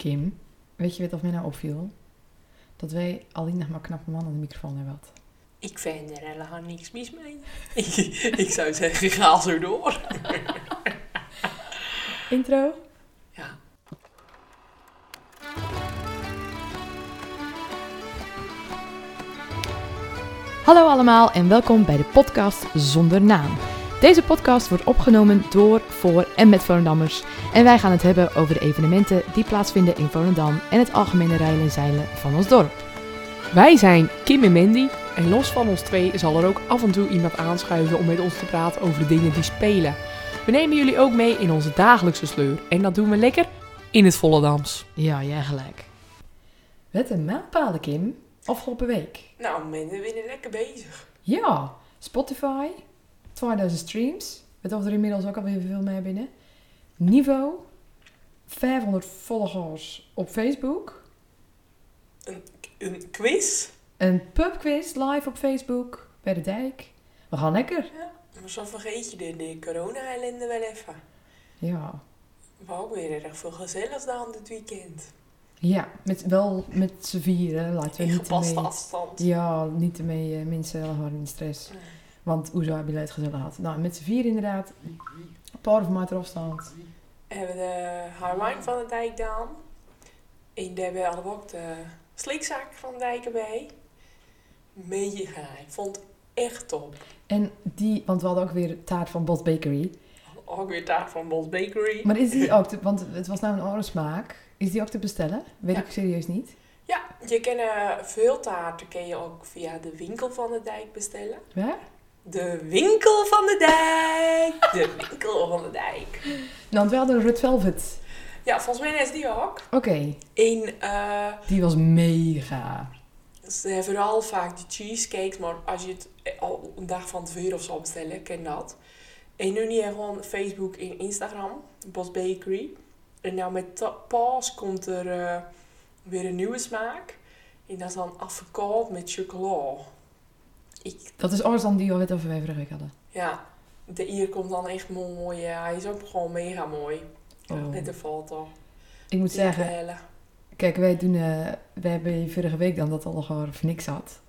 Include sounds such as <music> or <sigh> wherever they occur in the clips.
Kim, weet je wat of mij nou opviel? Dat wij alleen nog maar knappe man aan de microfoon hebben gehad. Ik vind er helemaal niks mis mee. ik, ik zou zeggen, ga zo door. Intro? Ja. Hallo allemaal en welkom bij de podcast Zonder Naam. Deze podcast wordt opgenomen door, voor en met Volendammers. En wij gaan het hebben over de evenementen die plaatsvinden in Volendam en het algemene rijden en zeilen van ons dorp. Wij zijn Kim en Mandy en los van ons twee zal er ook af en toe iemand aanschuiven om met ons te praten over de dingen die spelen. We nemen jullie ook mee in onze dagelijkse sleur en dat doen we lekker in het Volendams. Ja, jij gelijk. Wat een mijlpalen, Kim. Afgelopen week. Nou, mensen, we zijn lekker bezig. Ja, Spotify, 2000 streams. Of er inmiddels ook alweer veel mee binnen. Niveau, 500 volgers op Facebook. Een quiz. Een pubquiz live op Facebook bij de dijk. We gaan lekker. Maar zo vergeet je de, de corona-ellende wel even. Ja, We ook weer erg veel gezelligs dan dit weekend. ja met, wel met z'n vieren. Laten we In niet gepaste ermee, afstand. ja, niet ermee eh, mensen heel hard in de stress. Nee. Want hoezo heb je het gezellig gehad? Nou, met z'n vier inderdaad. Een paar meter afstand. We hebben de Harwijn van de dijk gedaan. En daar hebben we ook de slikzak van de dijk erbij. Mega. Ik vond het echt top. En die, want we hadden ook weer taart van Bos Bakery. Ook weer taart van Bos Bakery. Maar is die <laughs> ook, te, want het was nou een andere smaak. Is die ook te bestellen? Weet Ja. ik serieus niet. Ja, je kan eh, veel taarten kun je ook via de winkel van de dijk bestellen. Waar? De winkel van de dijk. De winkel van de dijk. Nou, want we hadden een Red Velvet. Ja, volgens mij is die ook. Oké, eh, die was mega. ze hebben vooral vaak de cheesecakes, maar als je het al een dag van tevoren of zo bestellen, ken dat. En nu niet gewoon Facebook en Instagram, Bos Bakery. En nou met paas komt er eh, weer een nieuwe smaak. En dat is dan avocado met chocola. Ik Dat is alles dan die we over vorige week hadden. Ja, de hier komt dan echt mooi. Ja, hij is ook gewoon mega mooi. Oh. Met de foto. Ik moet zeggen, Bellen. kijk, wij doen, eh wij hebben vorige week dan dat al gewoon voor niks had.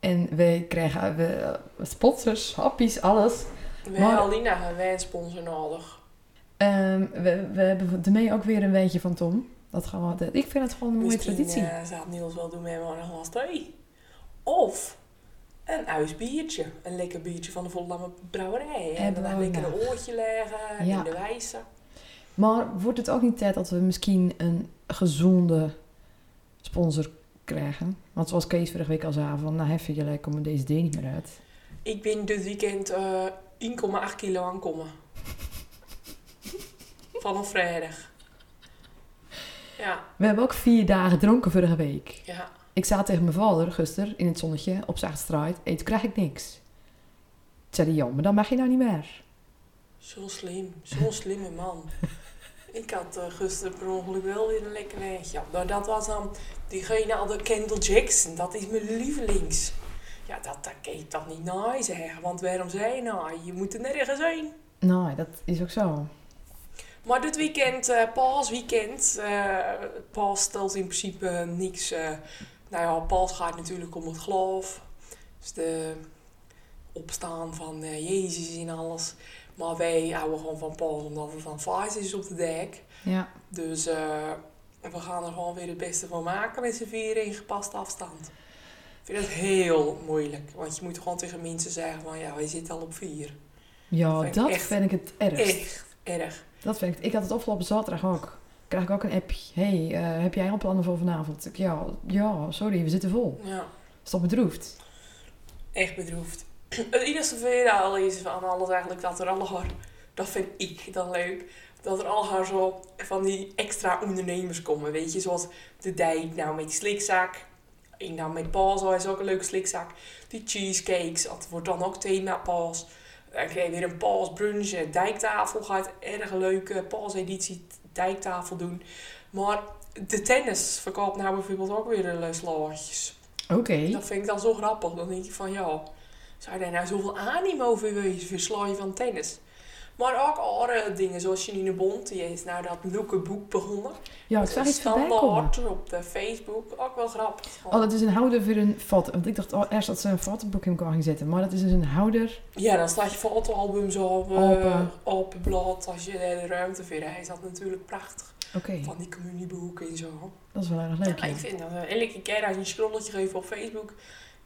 En wij krijgen we, eh, sponsors, happies, alles. We Maar- hebben Alina een wijnsponsor nodig. Ehm, we, we hebben ermee ook weer een wijntje van Tom. Dat gaan we, ik vind het gewoon een mooie Misschien traditie. eh, zou Niels wel doen met een glas thee. Of een uisbiertje. Een lekker biertje van de Voldamme Brouwerij. En Hebben dan we lekker een oortje leggen Ja. in de wijze. Maar wordt het ook niet tijd dat we misschien een gezonde sponsor krijgen? Want zoals Kees vorige week al zei, van nou heffen jullie komen deze D niet meer uit. Ik ben dit weekend eh 1,8 kilo aankomen. <laughs> Vanaf vrijdag. Ja, We hebben ook vier dagen gedronken vorige week. ja. Ik zat tegen mijn vader, gisteren, in het zonnetje, op Zaagstraat. Eet, toen krijg ik niks. Toen zei hij, ja, maar dan mag je nou niet meer. Zo slim, zo'n slimme man. <laughs> Ik had eh, gisteren per ongeluk wel weer een lekker wijntje. Ja, nou, dat was dan diegene al de Kendall Jackson. Dat is mijn lievelings. Ja, dat, dat kan je toch niet naai zeggen. Want waarom zei je nou? Je moet er nergens zijn. Nou, dat is ook zo. Maar dit weekend, eh paasweekend. eh paas stelt in principe niks. Nou ja, paas gaat natuurlijk om het geloof. Dus de opstaan van eh, Jezus en alles. Maar wij houden gewoon van paas omdat het dan vaas is op de dek. Ja. Dus eh, we gaan er gewoon weer het beste van maken met z'n vieren in gepaste afstand. Ik vind het heel moeilijk. Want je moet gewoon tegen mensen zeggen van ja, wij zitten al op vier. Ja, Vind ik dat echt- vind ik het ergst. Echt erg. Dat vind ik. Ik had het afgelopen zaterdag ook. Krijg ik ook een appje. hey, eh, heb jij al plannen voor vanavond? Ik, ja, ja, sorry, we zitten vol. Ja. Is dat bedroefd? echt bedroefd. <clears throat> Het enige vervelende is van alles eigenlijk dat er alle haar, dat vind ik dan leuk, dat er al haar zo van die extra ondernemers komen, weet je, zoals de dijk nou met die slikzak, en dan met Paas, is ook een leuke slikzak, die cheesecakes, dat wordt dan ook thema Paas. Dan krijg je weer een Paas brunch, een dijktafel gaat erg leuke Paas editie dijktafel doen. Maar de tennis verkoopt nou bijvoorbeeld ook weer de slaatjes. Oké. Dat vind ik dan zo grappig. Dan denk ik van ja, zou daar nou zoveel animo voor wezen voor van tennis? Maar ook andere dingen, zoals Janine Bond, die is nou dat leuke boek begonnen. Ja, ik zag iets. Standaard op de Facebook, ook wel grappig. Oh, dat is een houder voor een foto. Want ik dacht oh, eerst dat ze een fotoboek in elkaar ging zetten. Maar dat is dus een houder. Ja, dan staat je fotoalbums op, eh, Open. op het blad als je de ruimte vindt. Hij is dat natuurlijk prachtig. Oké, Van die communieboeken en zo. dat is wel erg leuk. Ja, Ja. ik vind dat eh, elke keer als je een scrolletje geeft op Facebook,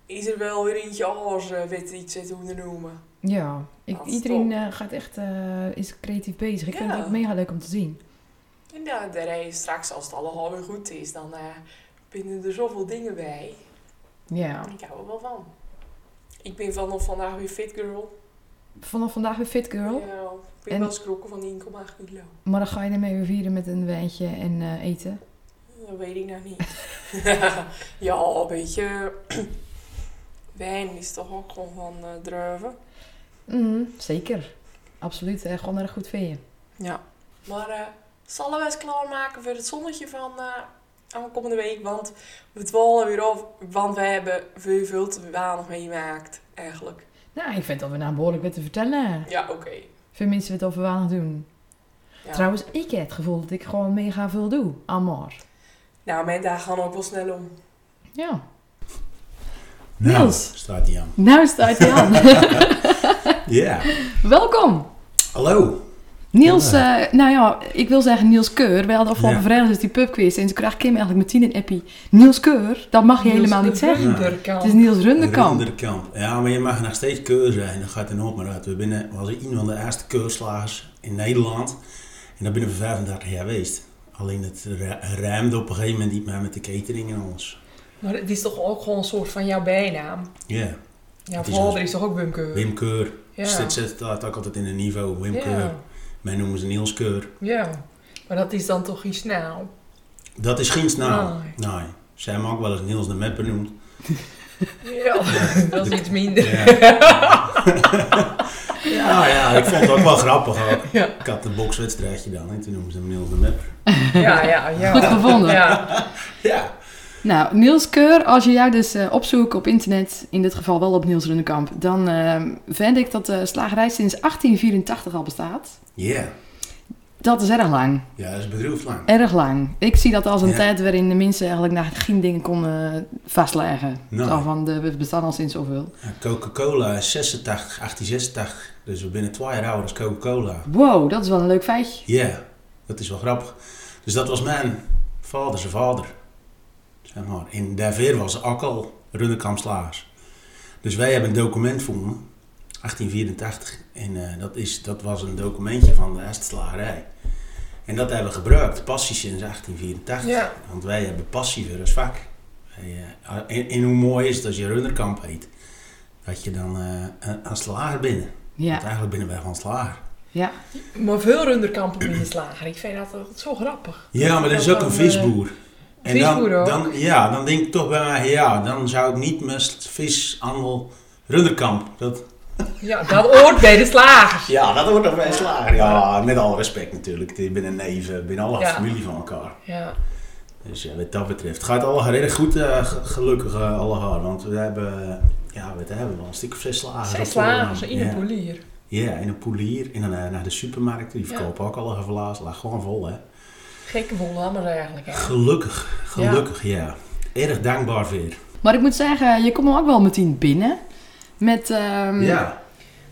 is er wel weer eentje anders uh, weet iets te noemen. Ja, ik, iedereen eh, gaat echt, eh, is creatief bezig. Ik vind het ook mega leuk om te zien. En ja, daar is straks, als het allemaal weer goed is, dan eh binnen er zoveel dingen bij. Ja. Ik hou er wel van. Ik ben vanaf vandaag weer fit girl. Vanaf vandaag weer fit girl. Ja, ik ben En- wel schrokken van 1,8 kilo. Maar dan ga je ermee weer vieren met een wijntje en eten. Dat weet ik nou niet. <laughs> ja, weet je. Wijn is toch ook gewoon van eh, druiven. Mm, zeker. Absoluut. hè. gewoon erg goed je. Ja. Maar eh zullen we eens klaarmaken voor het zonnetje van eh aankomende week? Want we dwalen weer af, want wij hebben veel, veel te weinig meemaakt, eigenlijk. Nou, ik vind dat we nou behoorlijk wat te vertellen. Ja, oké. Veel mensen het over weinig doen. Ja. Trouwens, ik heb het gevoel dat ik gewoon mega veel doe. Amor. Nou, mijn dagen gaan ook wel snel om. Ja. Nou, Niels. staat hij aan. Nou staat hij aan. <laughs> Ja. Welkom. Hallo. Niels, eh, nou ja, ik wil zeggen Niels Keur. Wij hadden afgelopen Ja. vrijdag dus die pubquiz. En toen kreeg Kim eigenlijk meteen een appie. Niels Keur, dat mag je helemaal niet zeggen. Runderkamp. Het is Niels Runderkamp. Runderkamp. Ja, maar je mag nog steeds keur zijn. Dat gaat er nog maar uit. We binnen, was een van de eerste keurslagers in Nederland. En dat binnen we 35 jaar geweest. Alleen het ru- ruimde op een gegeven moment niet meer met de catering en alles. Maar het is toch ook gewoon een soort van jouw bijnaam? Ja, Jouw Het is vader is toch ook Wim Keur? Wim Keur. Ja. Zit, zit staat ook altijd in een niveau. Wim Keur. Ja. Mij noemen ze Niels Keur. ja. Maar dat is dan toch iets snel? Dat is geen snaal. Nee. Nee. Zij hebben ook wel eens Niels de Met benoemd. Ja, <laughs> dat is iets minder. Ja. <laughs> ja, ja, ik vond het ook wel grappig. Ook. Ja, Ik had een bokswedstrijdje dan en toen noemden ze hem Niels de Map. ja, ja. ja. Goed gevonden. Ja. Ja. Nou, Niels Keur, als je jou dus eh, opzoekt op internet, in dit geval wel op Niels Runderkamp, dan eh, vind ik dat de slagerij sinds 1884 al bestaat. Ja. Dat is erg lang. Ja, dat is bedroefd lang. Erg lang. Ik zie dat als een Ja. tijd waarin de mensen eigenlijk naar geen dingen konden vastleggen. Nee. Zo van, de, we bestaan al sinds zoveel. Ja, Coca-Cola is 86, 1886. Dus we binnen twee jaar ouder als Coca-Cola. Wow, dat is wel een leuk feitje. Ja, dat is wel grappig. Dus dat was mijn vader zijn vader. Zeg maar. In daarvoor was ook al Runderkampslagers. Dus wij hebben een document gevonden. 1884. En eh, dat, is, dat was een documentje van de eerste slagerij. En dat hebben we gebruikt. Passie sinds 1884. Ja. Want wij hebben passie voor ons vak. Wij, eh, en, en hoe mooi is het als je Runderkamp heet. Dat je dan eh, een, een slager binnen. Ja, Want eigenlijk binnen wij gewoon slager. ja. Maar veel runderkampen in de slager. Ik vind dat zo grappig. Ja, maar dat is ook een visboer. En dan, dan, ja, dan denk ik toch bij mij, ja, dan zou ik niet met vishandel Runderkamp. Dat, Ja, dat hoort bij de slagers. ja, dat wordt toch bij slager. Ja, met alle respect natuurlijk. Ik ben een neef, ik ben alle Ja. familie van elkaar. Ja. Dus ja, wat dat betreft gaat alle redelijk goed, eh, ge- gelukkig eh, alle haar. Want we hebben, ja, wat hebben we wel, een stuk of zes slagers. Zes slagers in een ja. polier. Ja, in een poelier. En dan eh, naar de supermarkten. Die Ja. verkopen ook alle verlaas. Lag gewoon vol, hè. Gekke volhammers eigenlijk. Hè? Gelukkig, gelukkig, ja. Erg dankbaar weer. Maar ik moet zeggen, je komt ook wel meteen binnen. Met, ehm, Ja.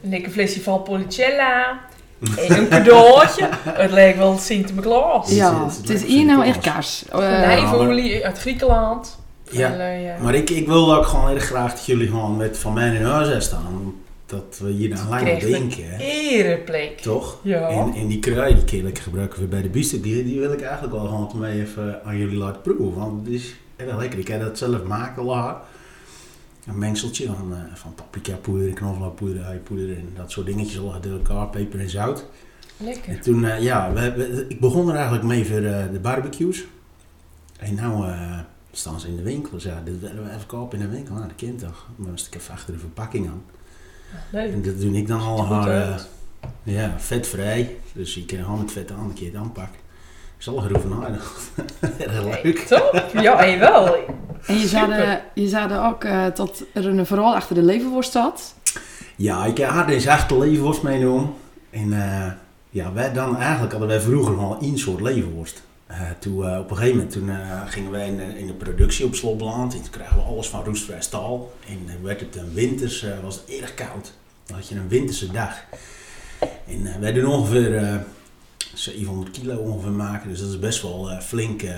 Een lekker flesje van Policella. <laughs> En een cadeautje. Het leek wel Sinterklaas. ja, Het is- lijkt hier nou echt kaars. Olijfolie uit Griekenland. Ja, eh, ja. Maar ik, ik wil ook gewoon erg graag dat jullie gewoon met van mij in huis zijn staan. Dat we hier aan lang een denken, hè. Ereplek. Toch? Ja. En, en die krui die lekker gebruiken we bij de biefstuk, die, die wil ik eigenlijk wel gewoon mee even aan jullie laten proeven. Want het is erg lekker. Ik heb dat zelf maken laat. Een mengseltje van, eh, van paprika poeder, knoflookpoeder, uipoeder en dat soort dingetjes al door elkaar, peper en zout. Lekker. En toen, eh, ja, we, we- ik begon er eigenlijk mee voor eh, de barbecues. En nou staan ze in de winkel. Dus ja, dit willen we even kopen in de winkel. Nou, dat kind toch. Dan moest ik even achter de verpakking aan. Leuk. En dat doe ik dan al haar, eh, ja, vetvrij. Dus je kan gewoon met vet aan een keer het aanpakken. Ik zal er nadenken. Erg leuk. Top. Ja, en wel. En je de, je er ook dat er een verhaal achter de leverworst zat. Ja, ik heb haar deze echte levenworst meegenomen. En eh, ja, wij dan eigenlijk hadden wij vroeger al één soort levenworst. Eh, toen, eh, op een gegeven moment toen, eh, gingen wij in, de- in de productie op Slot Beland. En toen kregen we alles van roestvrij staal. En werd het een winters, was het erg koud. Dan had je een winterse dag. En wij doen ongeveer eh 700 kilo ongeveer maken. Dus dat is best wel flinke,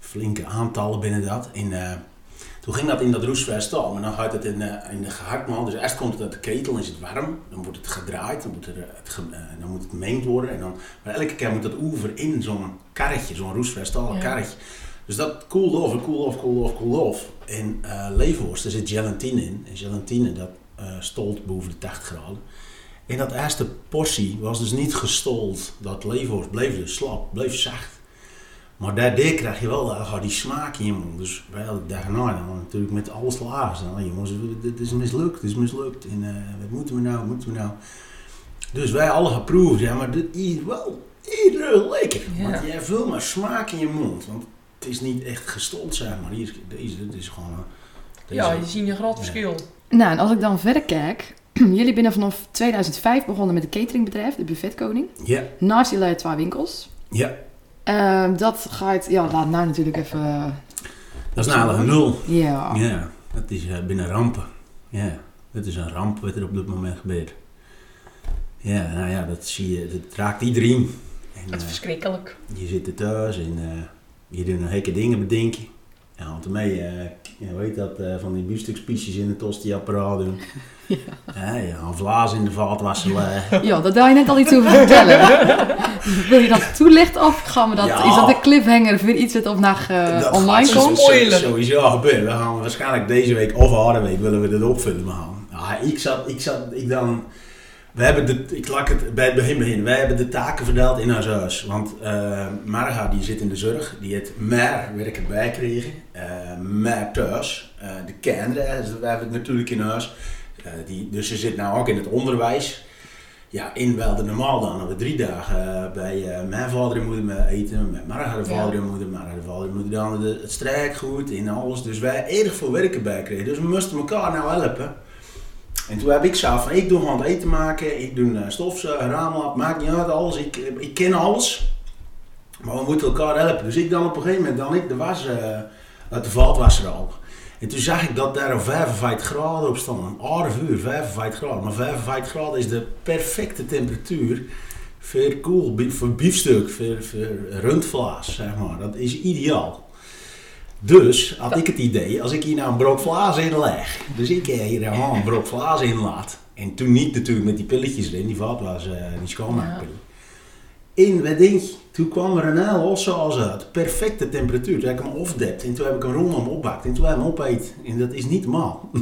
flinke aantallen binnen dat. En toen ging dat in dat roestvrij staal. Maar dan gaat het in de, in de gehaktman. Dus eerst komt het uit de ketel, is het warm. Dan wordt het gedraaid, dan moet, eh, het, ge- eh, dan moet het gemengd worden. En dan, maar elke keer moet dat oever in zo'n karretje, zo'n roestvrij staal Ja. karretje. Dus dat koelt af, en koelt af, koelt af, koelt af. En eh leverworst, er zit gelatine in. En gelatine, dat eh, stolt boven de 80 graden. En dat eerste portie was dus niet gestold. Dat leverworst bleef dus slap, bleef zacht. Maar daardoor krijg je wel uh, die smaak in je mond. Dus wij hadden daarna dan natuurlijk met alles laag. Dan, jongens, dit is mislukt, dit is mislukt. En eh, wat moeten we nou, wat moeten we nou? Dus wij alle geproefd, ja, maar dit is wel iedere lekker. Ja. Want je hebt veel meer smaak in je mond. Want het is niet echt gestold, zeg maar. Hier, is- deze, dit is gewoon... eh, deze- Ja, je ziet een groot Ja. verschil. Nou, en als ik dan verder kijk. <clears throat> Jullie zijn vanaf 2005 begonnen met een cateringbedrijf, de Buffetkoning. Ja, Naast jullie twee winkels. ja. Ehm, dat gaat, ja, laat nou natuurlijk even. eh, Dat is namelijk een nul. ja. Ja, dat is eh, binnen rampen. Ja, dat is een ramp wat er op dit moment gebeurt. Ja, nou ja, dat zie je, dat raakt iedereen. En, Het is eh, verschrikkelijk. je zit er thuis en eh, je doet een hekke dingen bedenken. Ja, want eh je weet dat, eh, van die biefstukspiesjes in het tosti-apparaat doen. <laughs> Ja. ja, een vlaas in de vaatwasser ja, daar wil je net al iets over vertellen. <laughs> Wil je dat toelichten of gaan we dat, Ja. is dat de cliffhanger voor iets wat op naar eh, Dat online komt? Spoiler. Sowieso gebeuren. We gaan waarschijnlijk deze week of andere week willen we dit opvullen. Maar ja, ik zat, ik zat, ik dan... We hebben de, ik laat het bij het begin beginnen. Wij hebben de taken verdeeld in ons huis. Want eh Marga die zit in de zorg. Die heeft meer werk erbij gekregen. eh meer thuis. Eh, de kinderen, we hebben het natuurlijk in huis. Die, dus ze zit nou ook in het onderwijs. Ja, in wel de normaal dan. Dat we drie dagen bij mijn vader en moeder eten. Met Marga de vader en moeder. Marga de vader en moeder dan de, het strijkgoed en alles. Dus wij erg veel werk erbij kregen. Dus we moesten elkaar nou helpen. En toen heb ik zelf van, ik doe het eten maken, ik doe uh, stofzuigen, raamlap, maakt niet uit, alles. Ik, ik ken alles. Maar we moeten elkaar helpen. Dus ik dan op een gegeven moment, dan ik de was uh, uit de vaatwasser al. En toen zag ik dat daar een 55 graden op stond. Een aardig uur, 55 graden. Maar 55 graden is de perfecte temperatuur voor koel, voor biefstuk, voor, voor rundvlees, zeg maar. Dat is ideaal. Dus had ik het idee, als ik hier nou een brok vlaas in leg, dus ik hier gewoon een brok vlaas in laat. En toen niet natuurlijk met die pilletjes erin, die vat was uh, die schoonmaakpillen. In, wat denk je, toen kwam er een heel ossaus uit, perfecte temperatuur. Toen heb ik hem opdept en toen heb ik hem rondom opbakt en toen heb ik hem opeet. En dat is niet normaal. <laughs>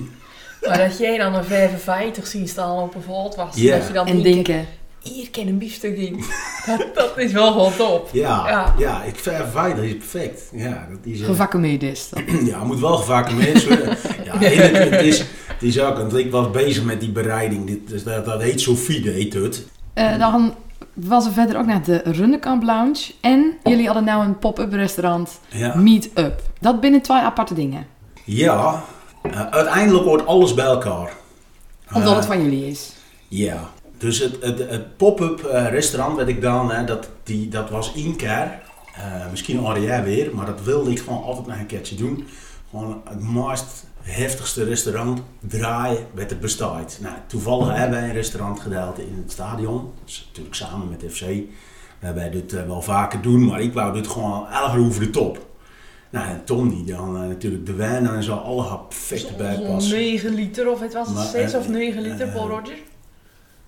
Maar dat jij dan een 55 ziet staan op een valt was, Ja. dat je dan En denken, hier kan een biefstuk in. <laughs> dat, <laughs> dat is wel gewoon top. Ja, ja. Ja. ik 55 is perfect. Ja, dat is, uh, gevaccumeerd is dat. <clears throat> ja, moet wel gevaccumeerd worden. <laughs> ja, het, het, is, het is ook, want ik was bezig met die bereiding. Dit, dus dat, dat heet Sofie, heet het. Uh, dan was er verder ook naar de Runnekamp Lounge. En jullie hadden nou een pop-up restaurant, Ja. Meet Up. Dat binnen twee aparte dingen. Ja, uh, uiteindelijk wordt alles bij elkaar. Omdat uh, het van jullie is. Ja, dus het, het, het pop-up uh, restaurant wat ik dan, hè, dat, die, dat was één keer. Uh, misschien al jij weer, maar dat wilde ik gewoon altijd nog een keertje doen. Gewoon het meest heftigste restaurant draaien wat er bestaat. Nou, toevallig hebben wij een restaurant gedeeld in het stadion. Dus natuurlijk samen met FC. Waarbij dit uh, wel vaker doen, maar ik wou dit gewoon uur over de top. Nou, en Tom die dan uh, natuurlijk de wijn en zo alle perfect erbij passen. Zo'n 9 liter of het was het 6 of 9 liter, Paul Roger?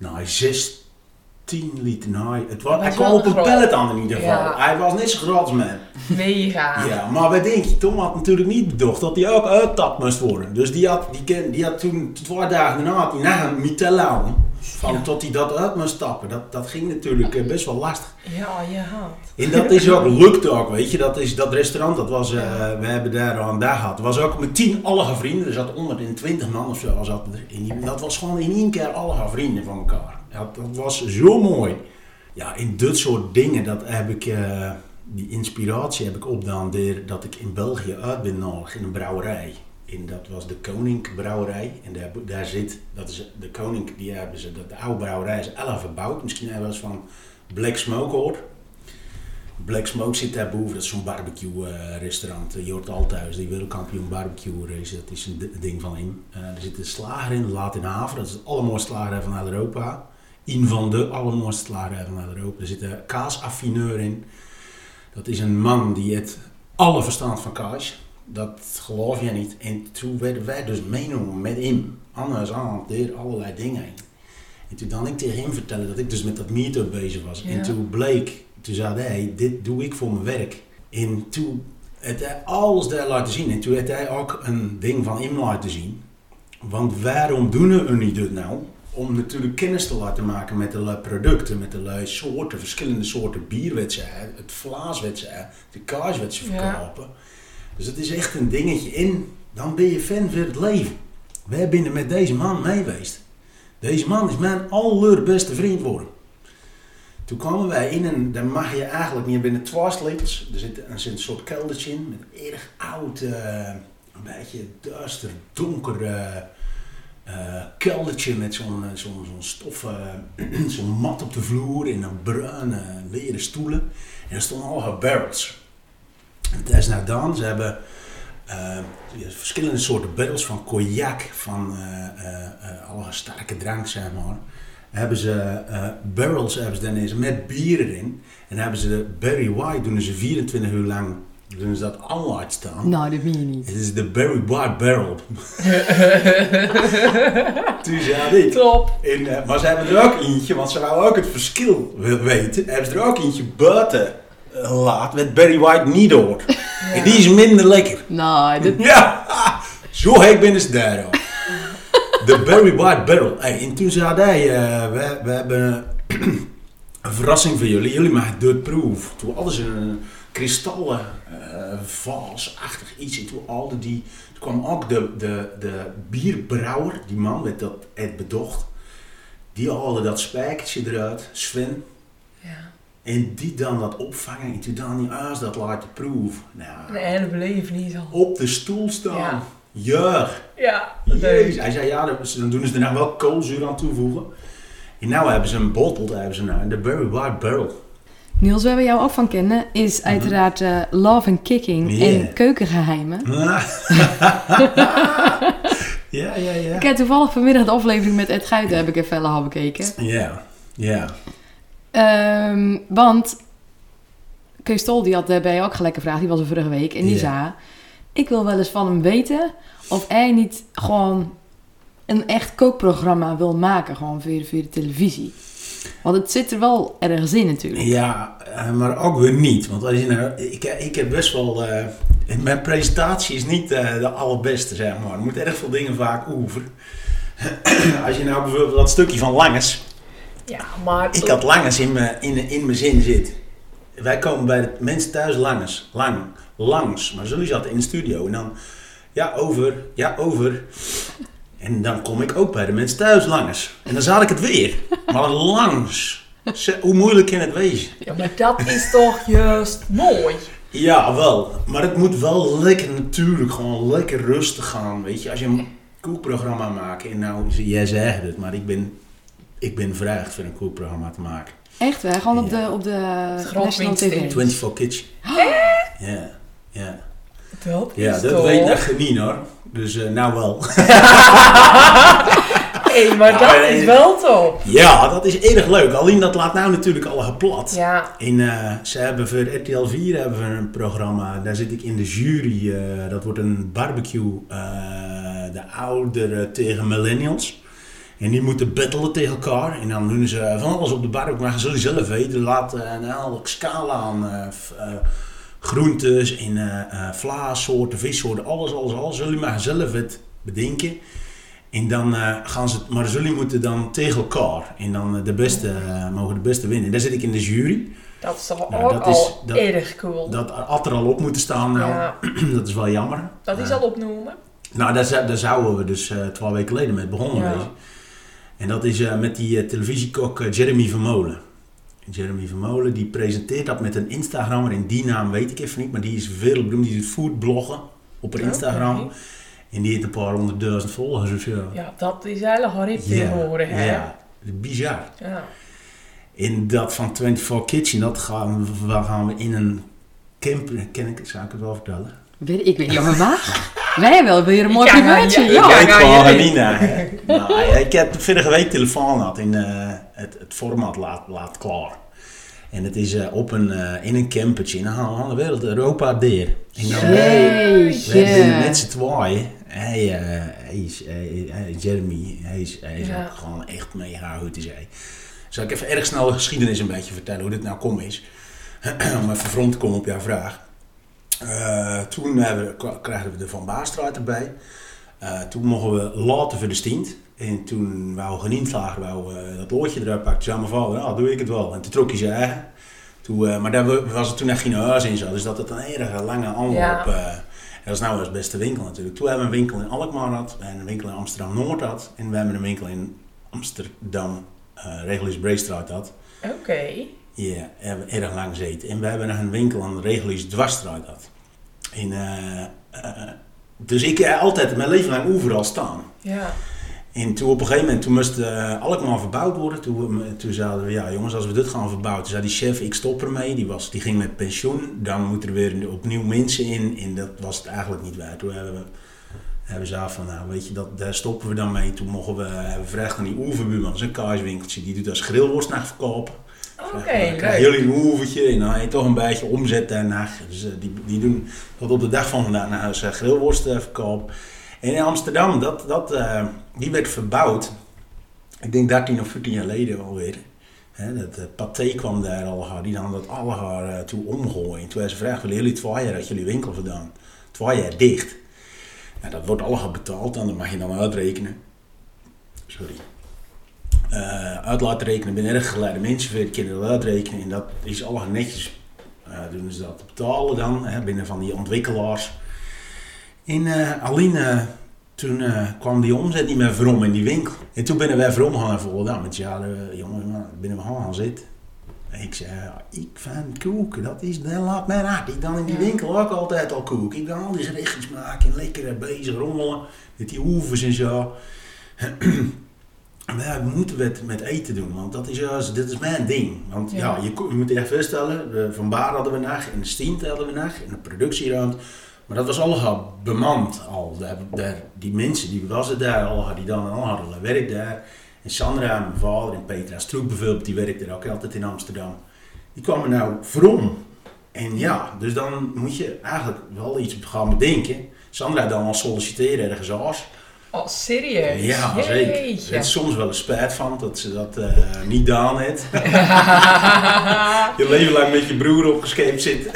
Nou, 16 liter. Nou, het was, hij kwam op een pellet aan in ieder geval. Ja. Hij was niet zo groot als mij. Mega. Ja, maar wat denk je? Tom had natuurlijk niet bedacht dat hij ook uittapt moest worden. Dus die had, die, die had toen twee dagen daarna hij na een mitella. Van ja. tot hij dat uit moest stappen. Dat, dat ging natuurlijk uh, best wel lastig. Ja, je haat. En dat is ook, lukt ook, weet je. Dat, is, dat restaurant, dat was, uh, we hebben daar een dag gehad. Het was ook met tien alle vrienden. Er zat 120 man of zo. Zat er in. Dat was gewoon in één keer alle vrienden van elkaar. Ja, dat was zo mooi. Ja, in dit soort dingen, dat heb ik, uh, die inspiratie heb ik opgedaan dat ik in België uit ben nodig in een brouwerij. Dat was de Koning Brouwerij. En daar, daar zit, dat is de Koning, die hebben ze, dat, de oude brouwerij is 11 verbouwd. Misschien hebben we eens van Black Smoke gehoord. Black Smoke zit daar boven, dat is zo'n barbecue eh, restaurant. Je hoort al thuis, die wereldkampioen barbecue race, dat is een ding van in. Eh, er zit een slager in, Laat in Haven, dat is het allermooiste slagerij van Europa. Een van de allermooiste slagerij van Europa. Er zit een kaasaffineur in. Dat is een man die het alle verstand van kaas. Dat geloof je niet. En toen werden wij dus meegenomen met hem. Anders aan, deed allerlei dingen. En toen dan ik tegen hem vertellen dat ik dus met dat meetup bezig was. Ja. En toen bleek, toen zei hij, dit doe ik voor mijn werk. En toen heeft hij alles daar laten zien. En toen heeft hij ook een ding van hem laten zien. Want waarom doen we niet dit nou? Om natuurlijk kennis te laten maken met de producten, met de soorten, verschillende soorten bier wat ze hebben, het hebben, de kaas wat ze Ja. Dus het is echt een dingetje. En dan ben je fan voor het leven. Wij zijn met deze man mee geweest. Deze man is mijn allerbeste vriend geworden. Toen kwamen wij in en dan mag je eigenlijk niet binnen 12 liters. Er zit een, een soort keldertje in met een erg oud, eh, een beetje duister, donker eh, keldertje met zo'n zo'n zo'n stof, eh, <clears throat> zo'n mat op de vloer en dan bruine leren stoelen. En er stonden allemaal barrels. Is nou dan, ze hebben eh, verschillende soorten barrels van cognac, van eh, alle sterke drank zeg maar. Hebben ze barrels hebben ze met bier erin. En hebben ze de Barry White, doen ze 24 uur lang doen ze dat al uitstaan. Nou, dat meen je niet. Het is de Barry White Barrel. Toen zei ik. Top. En, eh, maar ze hebben er ook eentje, want ze wouden ook het verschil we- weten. Hebben ze er ook eentje buiten laat met Barry White niet door. En <laughs> die is minder lekker. Nou, dat... Ja, <laughs> zo heet ben ze daar. <laughs> De Barry White Barrel. Hey, en toen zei hij, eh, we, we hebben een <clears throat> verrassing voor jullie. Jullie maken dit proef. Toen hadden ze een kristallen eh vaasachtig iets. En toen, hadden die, toen kwam ook de, de, de bierbrouwer, die man met dat het bedocht. Die haalde dat spijkertje eruit, Sven. Ja. En die dan dat opvangen. En toen dan die aas dat laten proeven. Nou, Nee, dat beleef niet al. op de stoel staan. Ja. Ja, Jezus. Hij zei, ja, dan doen ze er nou wel koolzuur aan toevoegen. En nou hebben ze een bottle, daar hebben ze nou, de Barry White Barrel. Niels, waar we jou ook van kennen, is uiteraard eh, Love and Kicking Yeah. en Keukengeheimen. <laughs> ja, ja, ja. Ik heb toevallig vanmiddag de aflevering met Ed Guiten heb ik even al bekeken. Ja, ja. Ehm, want Kees Stol die had eh, bij jou ook gelijk gevraagd, die was er vorige week. En die zei, ik wil wel eens van hem weten of hij niet gewoon een echt kookprogramma wil maken. Gewoon voor, voor de televisie. Want het zit er wel ergens in natuurlijk. Ja, eh, maar ook weer niet. Want als je nou, ik, ik heb best wel. eh, mijn presentatie is niet eh, de allerbeste, zeg maar. Er moet erg veel dingen vaak oefenen. <clears throat> als je nou bijvoorbeeld dat stukje van Langes. Ja, maar... Ik had Langes in mijn, in, in mijn zin zitten. Wij komen bij de mensen thuis Langes. Lang. Langs. Maar jullie zaten in de studio en dan. Ja, over. Ja, over. En dan kom ik ook bij de mensen thuis langs. En dan zat ik het weer. Maar langs. Hoe moeilijk kan het wezen? Ja, maar dat is toch juist mooi. Ja, wel. Maar het moet wel lekker natuurlijk, gewoon lekker rustig gaan. Weet je, als je een kookprogramma maakt, en nou, jij zegt het, maar ik ben, ik ben gevraagd voor een kookprogramma te maken. Echt waar, gewoon op Ja. de, op de National. TV. 24 Kitchen. Ja, ja. Dat Ja, is dat toch... weet echt niet hoor. Dus eh, nou wel. <laughs> Hé, maar Ja, dat maar- is wel top. ja, dat is erg leuk. Alleen dat laat nou natuurlijk al geplat. Ja, En eh, ze hebben voor RTL 4 hebben we een programma, daar zit ik in de jury. eh, dat wordt een barbecue, eh, de ouderen tegen millennials. En die moeten battelen tegen elkaar. En dan doen ze van alles op de barbecue. Maar zullen zelf weten, laat eh, een hele scala aan eh, eh, groentes en eh eh, vleessoorten, vissoorten, alles, alles, alles. Zullen maar zelf het bedenken. En dan eh, gaan ze, maar jullie moeten dan tegen elkaar. En dan eh, de beste, eh, mogen de beste winnen. En daar zit ik in de jury. dat is toch Nou, ook dat is- al dat- erg cool. Dat had er al op moeten staan nou. ja, <clears throat> dat is wel jammer. dat is Eh, al opnoemen. Nou, daar, zou- daar zouden we dus eh twaalf weken geleden mee begonnen Ja. En dat is eh, met die eh, televisiekok eh, Jeremy Vermolen. Jeremy Vermolen die presenteert dat met een Instagrammer. En die naam weet ik even niet, maar die is wereldberoemd. Die doet foodbloggen op haar Instagram. Oké. En die heeft een paar honderdduizend volgers of zo. Ja, dat is hele hard tegenwoordig, hè? ja, bizar. Ja. In dat van 24 Kitchen, dat gaan we, waar gaan we in een camp, ken ik, zou ik het wel vertellen? Weet, ik weet niet, maar waar? Wij hebben wel weer een mooi Ja, primeurtje. ja, Ja, ja. ik nou, van je- nou, ik heb vorige week telefoon gehad in eh, het, het format laat, laat klaar. En het is eh, op een, eh, in een campertje in een hele wereld, Europa deer. En dan- Jeetje. We met z'n tweeën. Hij, eh, hij is, hij- hij- Jeremy, hij is, hij is Ja. ook gewoon echt mega goed is hij. Zal ik even erg snel de geschiedenis een beetje vertellen hoe dit nou kom is? <clears throat> Om even rond te komen op jouw vraag. Eh, toen we, kregen we de Van Baastraat erbij. Eh, toen mochten we later voor de stint. En toen wou geniet lagen, wou eh, dat loodje eruit pakken. Toen zei mijn vader, nou doe ik het wel. En toen trok hij zijn eigen. Toen, maar daar wa- was het toen echt geen huis in zo. Dus dat het een hele lange aanloop... Ja. en dat is nou eens beste winkel natuurlijk. Toen hebben we een winkel in Alkmaar gehad. We hebben een winkel in Amsterdam-Noord had. En we hebben een winkel in Amsterdam, uh, Regulus Breestraat had. Oké. Ja, hebben we erg lang gezeten. En we hebben nog een winkel aan de Regulus Dwarsstraat had. En, eh, eh, dus ik heb altijd mijn leven lang overal staan. Ja. En toen op een gegeven moment, toen moest eh, Alkmaar verbouwd worden. Toen, toen zeiden we, ja jongens, als we dit gaan verbouwen. Toen zei die chef, ik stop ermee. Die, was, die ging met pensioen. Dan moeten er weer opnieuw mensen in. En dat was het eigenlijk niet waard. Toen hebben we, hebben van, nou weet je, dat, daar stoppen we dan mee. Toen mogen we, hebben we gevraagd aan die oeverbuurman. Dat is een kaaswinkeltje. Die doet als grillworst naar verkopen. Oké, Dan leuk. jullie en dan heb je toch een beetje omzet daarna. Dus eh, die, die doen tot op de dag van vandaag naar huis grillworst eh, verkopen. En in Amsterdam, dat, dat, eh, die werd verbouwd. Ik denk 13 of 14 jaar geleden alweer. Hè, dat uh, Pathé kwam daar al, die dan dat alle haar eh, toe omgooien. En toen ze gevraagd, willen jullie twee jaar uit jullie winkel vandaan? Twee jaar dicht. Nou, dat wordt allemaal betaald en dat mag je dan uitrekenen. Sorry. Eh, uit laten rekenen, ben erg geleide mensen voor kinderen uitrekenen. En dat is allemaal netjes. eh doen ze dat betalen dan, hè, binnen van die ontwikkelaars. En eh, alleen toen kwam die omzet niet meer vrom in die winkel. En toen binnen wij vrom gaan Volendam. Met ja, eh, jongen, nou, binnen we gaan zitten. En ik zei, ik vind koek, dat is, dan laat mij hart. Ik dan in die winkel ook altijd al koek. Ik dan al die gerechtjes maken en lekker bezig rommelen. Met die oevers en zo. <clears throat> Ja, we moeten met, met eten doen, want dat is juist, dit is mijn ding. Want ja, Ja. je, je moet je echt voorstellen, Van Baar hadden we nog, in de Stient hadden we nog, in de productieruimte. Maar dat was allemaal bemand al. Daar, daar, die mensen die was daar al, die dan al hadden werk daar. En Sandra, mijn vader en Petra Stroek bijvoorbeeld, die werkte er ook altijd in Amsterdam. Die kwamen nou vrom. En ja, dus dan moet je eigenlijk wel iets gaan bedenken. Sandra dan al solliciteren ergens als. Oh, serieus? Ja, zeker. Er is soms wel een spijt van dat ze dat eh, niet gedaan heeft. <laughs> je leven lang met je broer opgescheept zitten.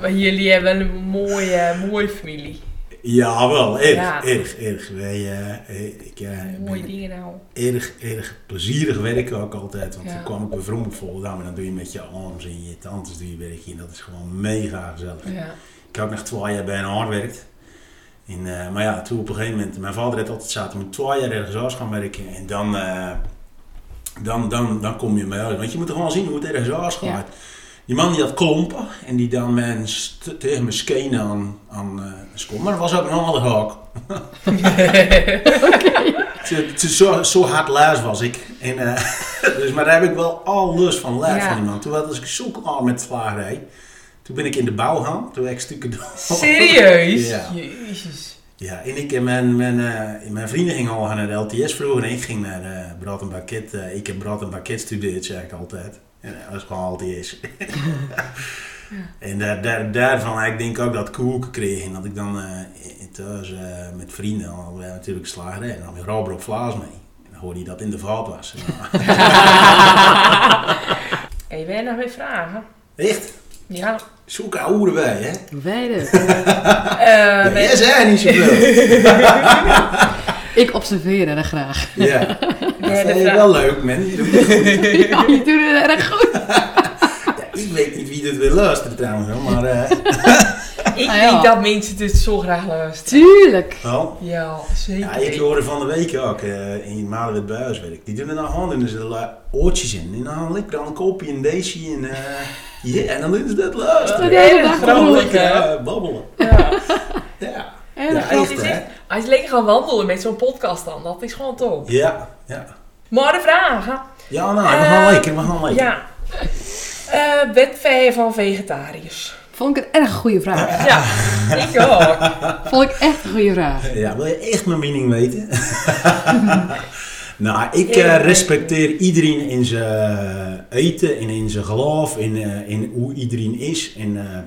maar jullie hebben wel een mooie, mooie familie. Ja, wel. Erg, Ja. erg, erg. Wij, eh, eh, ik Mooie dingen nou. erg, erg plezierig werken ook altijd. Want Ja. dan kwam ik bij Vroom op Volendam en dan doe je met je ooms en je tantes doe je werkje. En dat is gewoon mega gezellig. Ja. Ik heb ook nog twee jaar bij een hard werkt. En, eh, maar ja, toen op een gegeven moment, mijn vader had altijd zaten met twee jaar ergens anders gaan werken. En dan, eh, dan, dan, dan kom je uit. Want je moet gewoon zien hoe het ergens anders gaat. Ja. Die man die had klompen en die dan st- tegen mijn skenen aan, aan school. Maar dat was ook een andere haak. Te- <laughs> Zo, zo hard luis was ik. En, eh, <laughs> dus, maar daar heb ik wel alles van Ja. van die man. Toen was ik zo klaar met slagerij. Toen ben ik in de bouw gaan. Toen heb ik stukken door. Serieus? Ja. Jezus. Ja, en ik en mijn, mijn, eh, mijn vrienden gingen al naar de LTS vroeger en ik ging naar uh, Brood en Bakket. eh, ik heb Brood en Bakket gestudeerd, zeg ik altijd. En dat is gewoon LTS. <laughs> En daar, daar, daarvan ik denk ook dat koeken kreeg. En dat ik dan eh, thuis eh, met vrienden, we natuurlijk slagerij. En dan ik Robert Vlaas mee. En dan hoorde je dat in de vaat was. <laughs> Ben je nog weer vragen? Echt? Ja. Zoek oude wij, hè? Wij dus. <laughs> Eh, Ja, ben- jij zei niet zoveel. <laughs> Ik observeer er graag. ja, <laughs> dat derde vind je vraag. wel leuk, man. Je doet het goed. Ja, je doet het erg goed. Ja, ik weet niet wie dit wil luisteren trouwens, hoor, maar eh, Ik Ah, ja. weet dat mensen dit zo graag luisteren. Tuurlijk. wel. Ja, zeker. Ja, ik hoorde van de week ook eh, in Malenwet bij huiswerk. Die doen er dan gewoon doen ze er oortjes in. En dan lik dan een kopje en deze en eh ja, en dan doen ze dat luisteren. Hele dag grappig, Lekker eh, babbelen. Ja. <laughs> Ja. Erg Ja, echt, is hè? Als je lekker gaat wandelen met zo'n podcast dan, dat is gewoon top. Ja, ja. Maar de vragen. Ja, nou, we gaan lekker, we gaan lekker. Ja. Eh wat vind je van vegetariërs? Vond ik een erg goede vraag. <laughs> Ja, ik ook. Vond ik echt een goede vraag. Ja, wil je echt mijn mening weten? <laughs> nou, ik eh, respecteer iedereen in zijn eten en in zijn geloof, in, eh, in hoe iedereen is. En, eh,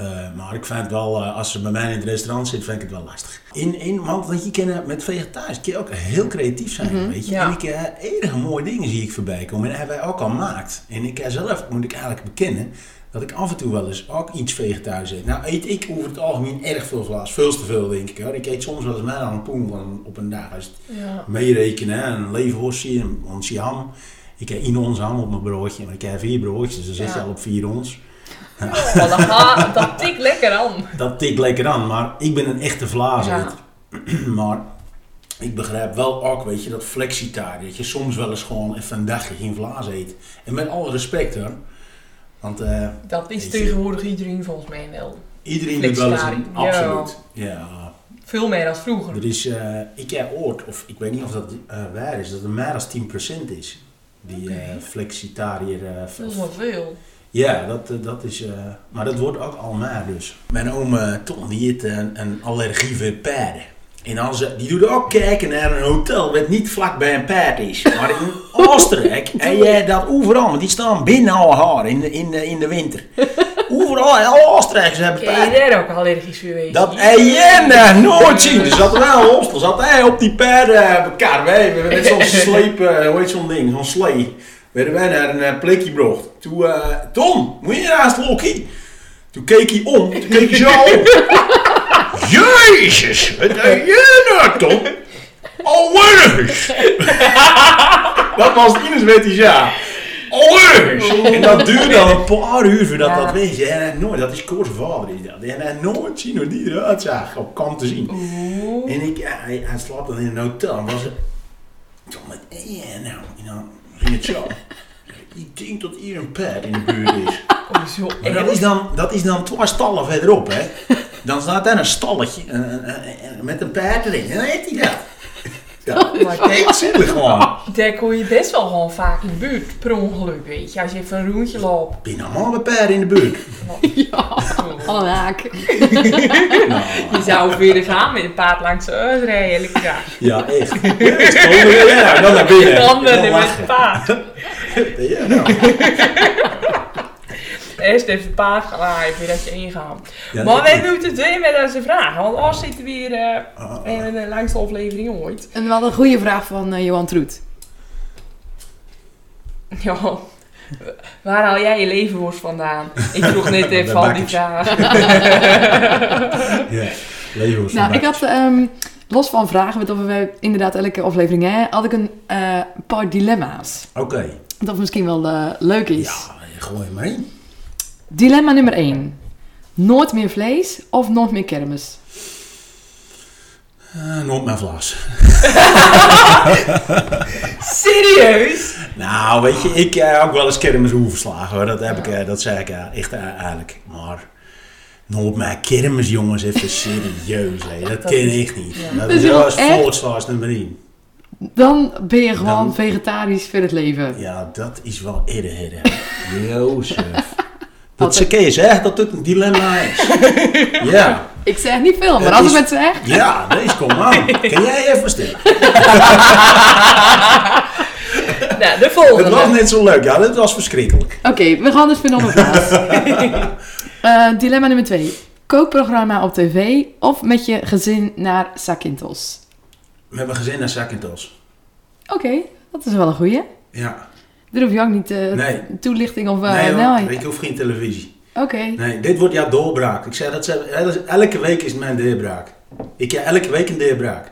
eh, maar ik vind het wel, eh, als ze bij mij in het restaurant zit, vind ik het wel lastig. In, in, want je kan, eh, met vegetarisch kun je ook heel creatief zijn, Mhm, weet je. ja. En ik uh, erg mooie dingen zie ik voorbij komen. En dat hebben wij ook al gemaakt. En ik eh, zelf, moet ik eigenlijk bekennen, dat ik af en toe wel eens ook iets vegetarisch eet. Nou eet ik over het algemeen erg veel vlees. Veel te veel, denk ik. Hoor. Ik eet soms wel eens dan een poen van- op een dag. Als het Ja. meerekenen, een leverworstje, een onsje ham. Ik heb één ons ham op mijn broodje, maar ik heb vier broodjes, dus dan zit je al op vier ons. Maar dan gaat, dat tikt lekker aan. Dat tikt lekker aan, maar ik ben een echte vlaaseter. Ja. <clears throat> maar ik begrijp wel ook, weet je, dat flexitaar, dat je soms wel eens gewoon even een dagje geen vlaas eet. En met alle respect hoor, want eh, Dat is je. tegenwoordig iedereen volgens mij wel. iedereen doet wel eens een, Flexitariër, ja. absoluut. Ja, Veel meer dan vroeger. er is, eh, ik heb ooit, of ik weet niet of dat eh, waar is, dat er meer dan 10% is. Die eh flexitariër. eh, Dat is wel veel. Ja, dat, dat is. eh, maar dat wordt ook al maar dus. Mijn oom Tom die heeft een, een allergie voor paarden. En als, ze- die doet ook kijken naar een hotel wat niet vlak bij een paard is. Maar in Oostenrijk <laughs> en jij dat overal, want die staan binnen al haar in de, in de, in de winter. Overal, in alle Oostenrijkers hebben paarden. je daar ook allergisch voor wezen? Dat heb jij nou nooit zien. Er zat wel hostel, zat hij op die paardenkar. Wij hebben met zo'n <laughs> sleep, eh, hoe heet zo'n ding, zo'n slee. Werden wij naar een eh, plekje gebracht. Toen, eh, Tom, moet je naast Loki? Toen keek hij om, toen keek hij zo <laughs> op. Jezus, wat deed jij nou, Tom? Alweer <laughs> Dat was het Ines weet hij ja. Alweer En dat duurde dan een paar uur voordat Ja. dat weet je. En hij nooit, dat is Koos vader is dat. En hij nooit zien hoe die eruit zag, op kant te zien. Oeh. En ik, ja, hij, hij slaapt dan in een hotel. En was het. Toen met, ja, nou, en dan ging het zo. <laughs> Ik denk dat hier een pad in de buurt is. Oh, zo Maar dat is dan, dat is dan twee stallen verderop, hè. <laughs> Dan staat daar een stalletje een- een- een- met een paard erin. En dan heeft hij dat. Ja, Maar kijk, is zielig gewoon. <laughs> daar kom je best wel gewoon vaak in de buurt, per ongeluk, weet je. Als je even een rondje loopt. Ben je allemaal met paarden in de buurt? <laughs> Ja, alle haak. <laughs> Nou, Je zou weer gaan met een paard langs de Earth rijden, lekker daar. ja, echt. Ja, dan naar binnen. Dan ben je Dan met lachen. het paard. Ja, nou. Eerst even paard gaan aaien voordat je ingaat. Ja, maar dat- wij moeten het weer met deze vragen, want anders zitten we weer eh Ah, ah. in de langste aflevering ooit. En wel een goede vraag van eh, Johan Troet. <laughs> Ja, waar haal jij je levenworst vandaan? Ik vroeg net <laughs> even al die Bakkers. vraag. <laughs> Ja, van Nou, ik had ehm, los van vragen, wat we inderdaad elke aflevering hebben, had ik een eh, paar dilemma's. Oké. Dat misschien wel eh, leuk is. Ja, gooi maar in. Dilemma nummer 1. Nooit meer vlees of nooit meer kermis? Uh, nooit mijn vlas. <laughs> Serieus? Nou, weet je, ik heb ook wel eens kermis verslagen hoor. Dat, heb ik, eh, dat zei ik eh, echt eh, eigenlijk. Maar nooit mijn kermis, jongens, even serieus. Hè. Dat, Dat ken is- ik niet. ja. Dat is wel eens nummer 1. Dan ben je gewoon Dan- vegetarisch voor het leven. Ja, dat is wel eerder, hè. Jozef. Dat ze kees, hè, dat het een dilemma is. <laughs> Ja, Ik zeg niet veel, maar Het als ik het zeg... ja, deze kom aan. <laughs> Kan jij even stil? <laughs> Nou, de Het volgende. was net zo leuk, ja, dit was verschrikkelijk. Oké, we gaan dus voor nog een vraag. Eh, dilemma nummer 2. Kookprogramma op tv of met je gezin naar Zakynthos? We hebben gezin naar Zakkentos. Oké, dat is wel een goeie. Ja, Daar hoef je ook niet Nee. toelichting of... eh, nee, nou, ik hoef geen televisie. Oké. Nee, dit wordt jouw doorbraak. Ik zei dat ze, elke week is mijn doorbraak. Ik heb elke week een doorbraak.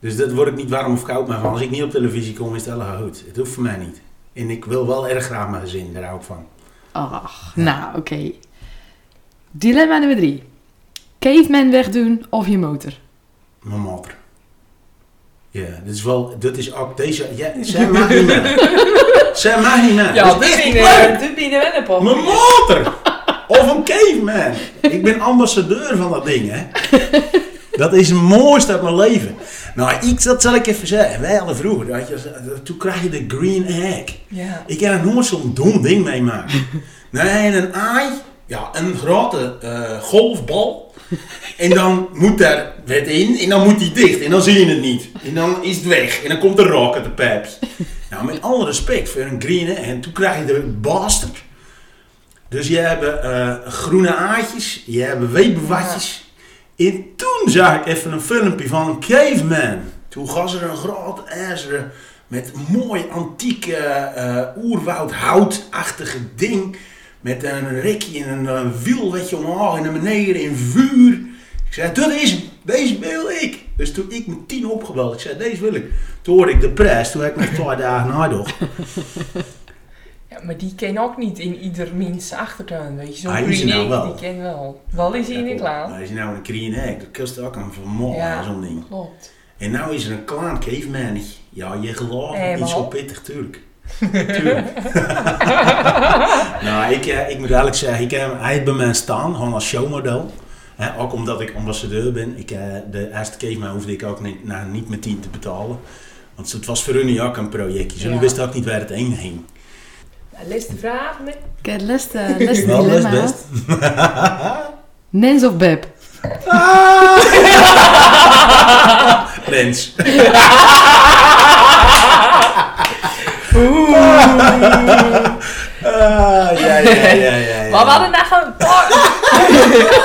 Dus dat word ik niet warm of koud maar van. Als ik niet op televisie kom, is het helemaal goed. Het hoeft voor mij niet. En ik wil wel erg graag mijn gezin, daar hou ik van. Ach, nou, oké. Dilemma nummer 3. Caveman wegdoen of je motor? Mijn motor. Ja, dit is wel, dit is ook deze, ja, <laughs> zij mag niet meer. Zij mag niet meer. Ja, Dat dit is echt niet bieden leuk. bieden we een pop. Mijn motor! Of een caveman. Ik ben ambassadeur van dat ding, hè. Dat is het mooiste uit mijn leven. Nou, ik, dat zal ik even zeggen. Wij hadden vroeger, je, toen krijg je de green egg. Ja. Ik heb er nooit zo'n dom ding meemaakt. Nee, een aai, ja, een grote eh, golfbal. En dan moet daar wet in en dan moet die dicht en dan zie je het niet. En dan is het weg en dan komt er rook uit de pijpje. Nou, met alle respect voor een green. En toen krijg je de bastard. Dus je hebt eh, groene aardjes, je hebt wepenwatjes. En toen zag ik even een filmpje van een caveman. Toen was er een groot ijzeren met mooi antiek eh oerwoudhoutachtige ding. Met een rekje en een wiel weet je omhoog en naar beneden in vuur. Ik zei, dat is hem. Deze wil ik. Dus toen ik mijn tien opgebeld, ik zei, deze wil ik. Toen hoorde ik de prijs, toen heb ik nog twee dagen nagedacht. ja, maar die ken ook niet in ieder mens achtertuin, weet je. Zo'n Ah, is nou wel? die ken wel. Wel is hij in het laat. Maar is nou een green egg, dat kost ook een vermogen, Ja. zo'n ding. Klopt. En nou is er een klein caveman. Ja, je gelooft niet zo pittig, tuurlijk. Tuurlijk. <laughs> nou, ik, eh, ik moet eigenlijk zeggen, ik heb hij heeft bij mij staan, gewoon als showmodel. Hè, ook omdat ik ambassadeur ben. Ik, eh, de eerste caveman hoefde ik ook niet, nou, niet met 10 te betalen. Want het was voor hun ook een projectje. Ze Ja. wisten ook niet waar het heen ging. De vraag. Nee. Ik heb Wel, is dilemma. best. Nens of Beb? <laughs> Mens. <laughs> <laughs> Ah, ja, ja, ja, ja, ja. Maar we hadden daar gewoon... <laughs>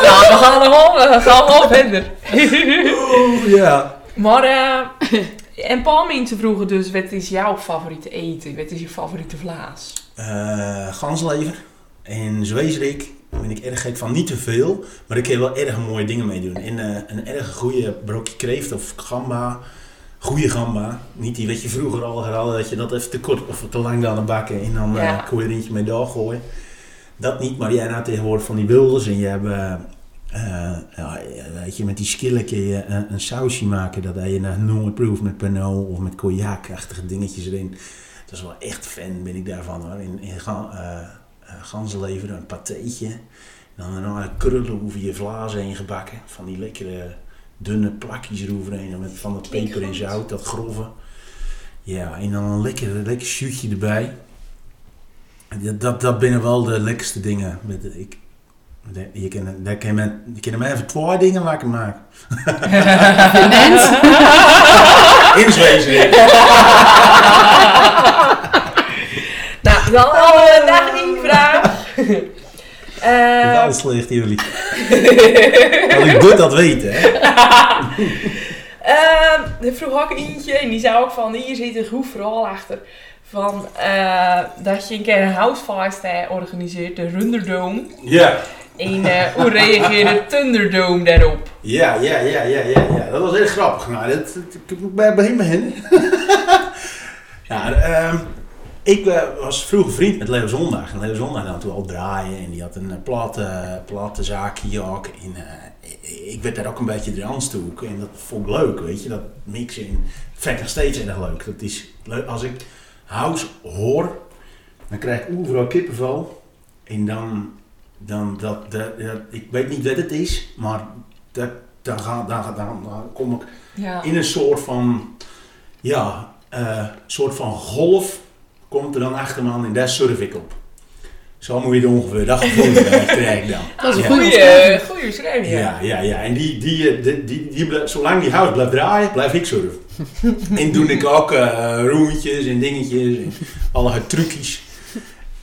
nou, we gaan er gewoon, we gaan gewoon verder. Oeh, ja. Maar, eh, en paar mensen vroegen dus, wat is jouw favoriete eten? Wat is je favoriete vlaas? Eh, ganslever en zwezerik. Daar ben ik erg gek van. Niet te veel, maar ik kan wel erg mooie dingen mee doen. En eh, een erg goede brokje kreeft of gamba. Goede gamba. Niet die wat je vroeger al had, dat je dat even te kort of te lang aan de bakken en dan Ja. kon je eentje mee doorgooien. Dat niet, maar jij nou tegenwoordig van die wilders en je hebt, eh, eh, ja, weet je, met die skillen kun je een, een sausje maken dat je naar nooit met Pernod of met cognac-achtige dingetjes erin. Dat is wel echt fan ben ik daarvan hoor. In, in ga, ganzenlever, een patéetje. Dan een krullen over je vlazen heen gebakken. Van die lekkere dunne plakjes eroverheen. Met van Klinkt peper en zout, dat grove. Ja, en dan een lekker, lekker shootje erbij. Dat, dat, dat binnen wel de lekkerste dingen. Met, ik, de- je kan, daar kan je, kan maar even twee dingen wakker maken. <laughs> Nens? <laughs> Inzwezen. Nou, dan hadden we één vraag. Eh, Dat is slecht jullie. Dat ik dit dat weten, hè. Ehm, er vroeg ook eentje en die zei ook van hier zit een goed verhaal achter. Van eh, dat je een keer een housefeest hebt organiseert, de Runderdome. Ja. En eh, hoe reageerde Thunderdome daarop? Ja, ja, ja, ja, ja, ja. Dat was heel grappig. Nou, dat, ik moet bij begin beginnen. ja, ehm, ik eh, was vroeger vriend met Leo Zondag. En Leo Zondag nam toen al draaien. En die had een eh, platte, platte zaakje ook. En eh, ik werd daar ook een beetje de aanstoek. En dat vond ik leuk, weet je. Dat mixen. Vind ik nog steeds erg leuk. Dat is leuk. Als ik house hoor, dan krijg ik overal kippenvel. En dan, dan dat, dat, dat- ik weet niet wat het is, maar dat, dan, ga, dan, dan, dan kom ik Ja. in een soort van, ja, soort van golf komt er dan achter me aan en daar surf ik op. Zo moet je het ongeveer, dat gevoel eh, krijg ik dan. Dat is een Goeie, goeie beschrijving. Ja. Ja, ja. En die, die, eh, die, die, zolang die hout blijft draaien, blijf ik surfen. <laughs> en doe ik ook eh roentjes en dingetjes en allerlei trucjes.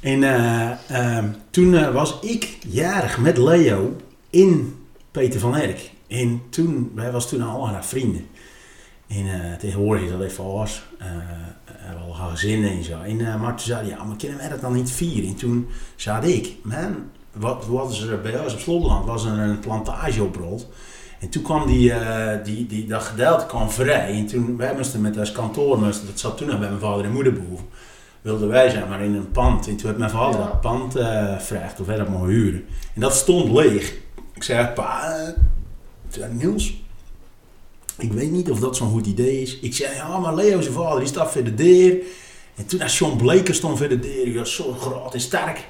En eh, ehm, toen eh, was ik jarig met Leo in Peter van Erk. En toen, wij was toen al haar vrienden. En eh, tegenwoordig is dat even was. Eh al gezinnen en zo. En eh, maar toen zei hij, ja, maar kunnen wij dat dan niet vieren? En toen zei ik, man, wat, is er bij ons op Slotland? Was er een plantage opgerold. En toen kwam die, eh, die, die, dat gedeelte kwam vrij. En toen, wij moesten met als kantoor, moesten, dat zat toen nog bij mijn vader en moeder boven. Wilden wij zijn maar in een pand. En toen heeft mijn vader Ja. dat pand eh gevraagd of wij dat mogen huren. En dat stond leeg. Ik zei, pa, eh, Niels, ik weet niet of dat zo'n goed idee is. Ik zei, ja, maar Leo zijn vader, die staat voor de deur. En toen, als John Bleker stond voor de deur, die was zo groot en sterk.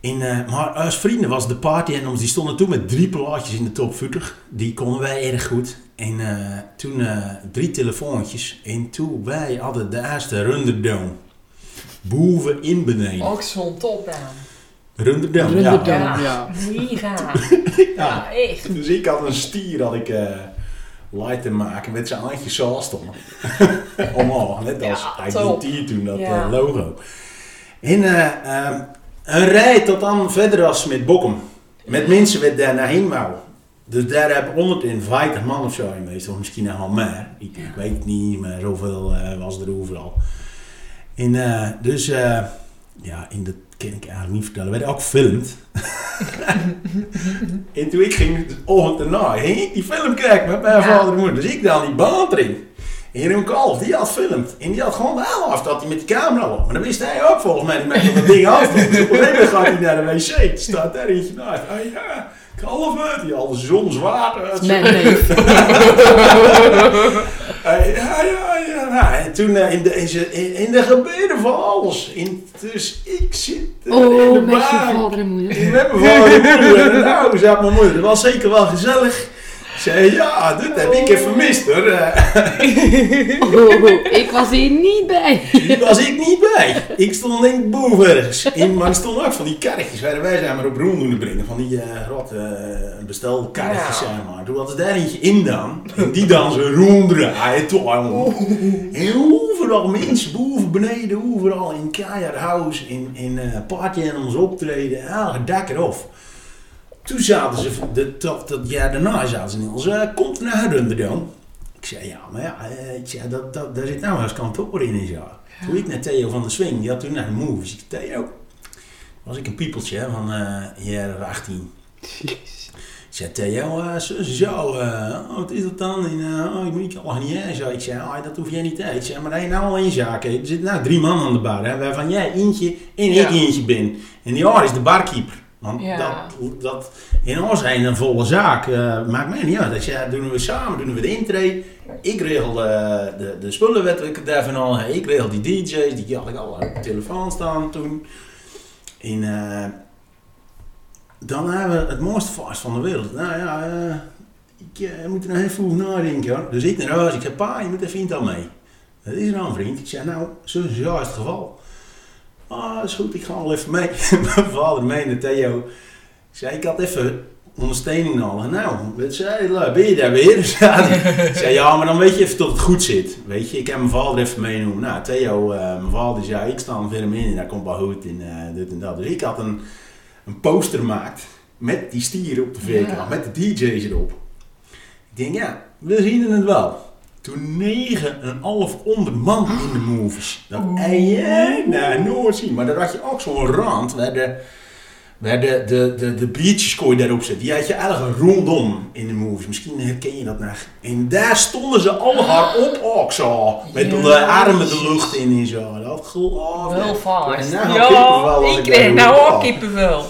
En, eh, maar als vrienden was de party en ons, die stonden toen met drie plaatjes in de top 40. Die konden wij erg goed. En eh, toen eh, drie telefoontjes. En toen wij hadden de eerste Runderdome. Boven in beneden. Ook zo'n topnaam. Runderdome, ja. Runderdome. Ja, ja. mega. <laughs> ja. Ja, echt. Dus ik had een stier dat ik eh light te maken met zijn handje zo stonden. Omhoog, net als Ja. IDT toen, dat Ja. eh, logo. En ehm, een rij tot dan verder als met Bokkum. Met mensen met daar naar heen wou. Dus daar heb 150 man of zo in geweest, of misschien nog wel meer. Ik, ik weet het niet, maar zoveel eh, was er overal. En dus, ja, in dat kan ik eigenlijk niet vertellen. We werden ook gefilmd. <laughs> en toen ik ging de ochtend daarna, ging ik die film kijken met mijn Ja. vader en moeder. Dus ik dan die baan erin. En Jeroen Kalf, die had filmd. En die had gewoon de helft dat hij met die camera op. Maar dat wist hij ook volgens mij niet meer dat ding af. Dus op een gegeven moment gaat hij naar de wc. Staat daar eentje naast. Ah ja, Kalf. Die had de zon zwaar. Mijn <laughs> ja, ja, ja. Nou, en toen eh, in, de, in, in, de gebeden van alles. In, dus ik zit eh, in Oh, de met je baan. vader en moeder. Met mijn vader en moeder. Nou, zei mijn moeder, dat was zeker wel gezellig. Ik zei, ja, dit heb ik even gemist hoor. Eh, <laughs> Oh, <laughs> ik was hier niet bij. Daar was ik niet bij. Ik stond denk ik boven ergens. In, maar er stonden ook van die karretjes waar wij zijn maar op roem doen brengen. Van die eh grote eh, bestelkarretjes, Ja. zeg maar. Toen hadden ze daar eentje in dan. En die dan zo roem draaien. Toch, jongen. En overal mensen, boven, beneden, overal. In Kajar House, in, in eh Party Animals optreden. Elke dak erop. Toen zaten ze, de, dat, dat jaar daarna zaten ze in ons, komt naar Runderdome. Ik zei, ja, maar ja, eh, dat, dat, daar zit nou eens kantoor in en zo. Toen ik naar Theo van der Swing, die had toen naar de movies. Ik zei, Theo, was ik een piepeltje hè, van eh jaar 18. Ik zei, Theo, eh, zo, zo oh, wat is dat dan? En, oh, ik moet al niet hè? Zo, ik zei, oh, dat hoef jij niet te Ik zei, maar je nou zaak hebt. Er zitten nou drie man aan de bar, hè, waarvan jij eentje en Ja. ik eentje ben. En die andere is de barkeeper. Want Ja. dat, dat, in ons zijn een volle zaak, eh, maakt mij niet uit. Als jij, doen we samen, doen we de intree. Ik regel eh, de, de spullen, ik daarvan al. Ik regel die DJ's, die had ik al op de telefoon staan toen. En eh, dan hebben we het mooiste vast van de wereld. Nou ja, eh, ik eh, moet er nog even over nadenken hoor. Dus ik naar huis, ik zei, pa, je moet even vriend al mee. Dat is nou een vriend. Ik zei, nou, zo ja, is het geval. Ah, is goed, ik ga al even mee. <laughs> Mijn vader mee naar Theo. Ik zei, ik had even ondersteuning nodig. Nou, zei? Ben je daar weer? <laughs> Ik zei, ja, maar dan weet je even tot het goed zit. Weet je, ik heb mijn vader even meegenomen. Nou, Theo, eh, mijn vader zei, ik sta hem in en dat komt wel goed en eh, dit en dat. Dus ik had een, een poster gemaakt met die stier op de VK, Ja. met de DJ's erop. Ik denk, ja, we zien het wel. Toen negen en half onder man in de movies. Dat ei jij nou nooit zien. Maar daar had je ook zo'n rand waar de, waar de, de, de, de biertjes kon je daarop zetten. Die had je eigenlijk rondom in de movies. Misschien herken je dat nog. En daar stonden ze allemaal op ook zo. Met de Ja. armen de lucht in en zo. Dat geloof Wel ik. vast. Nou kippenvel als Ja, ik kreeg nou ook kippenvel.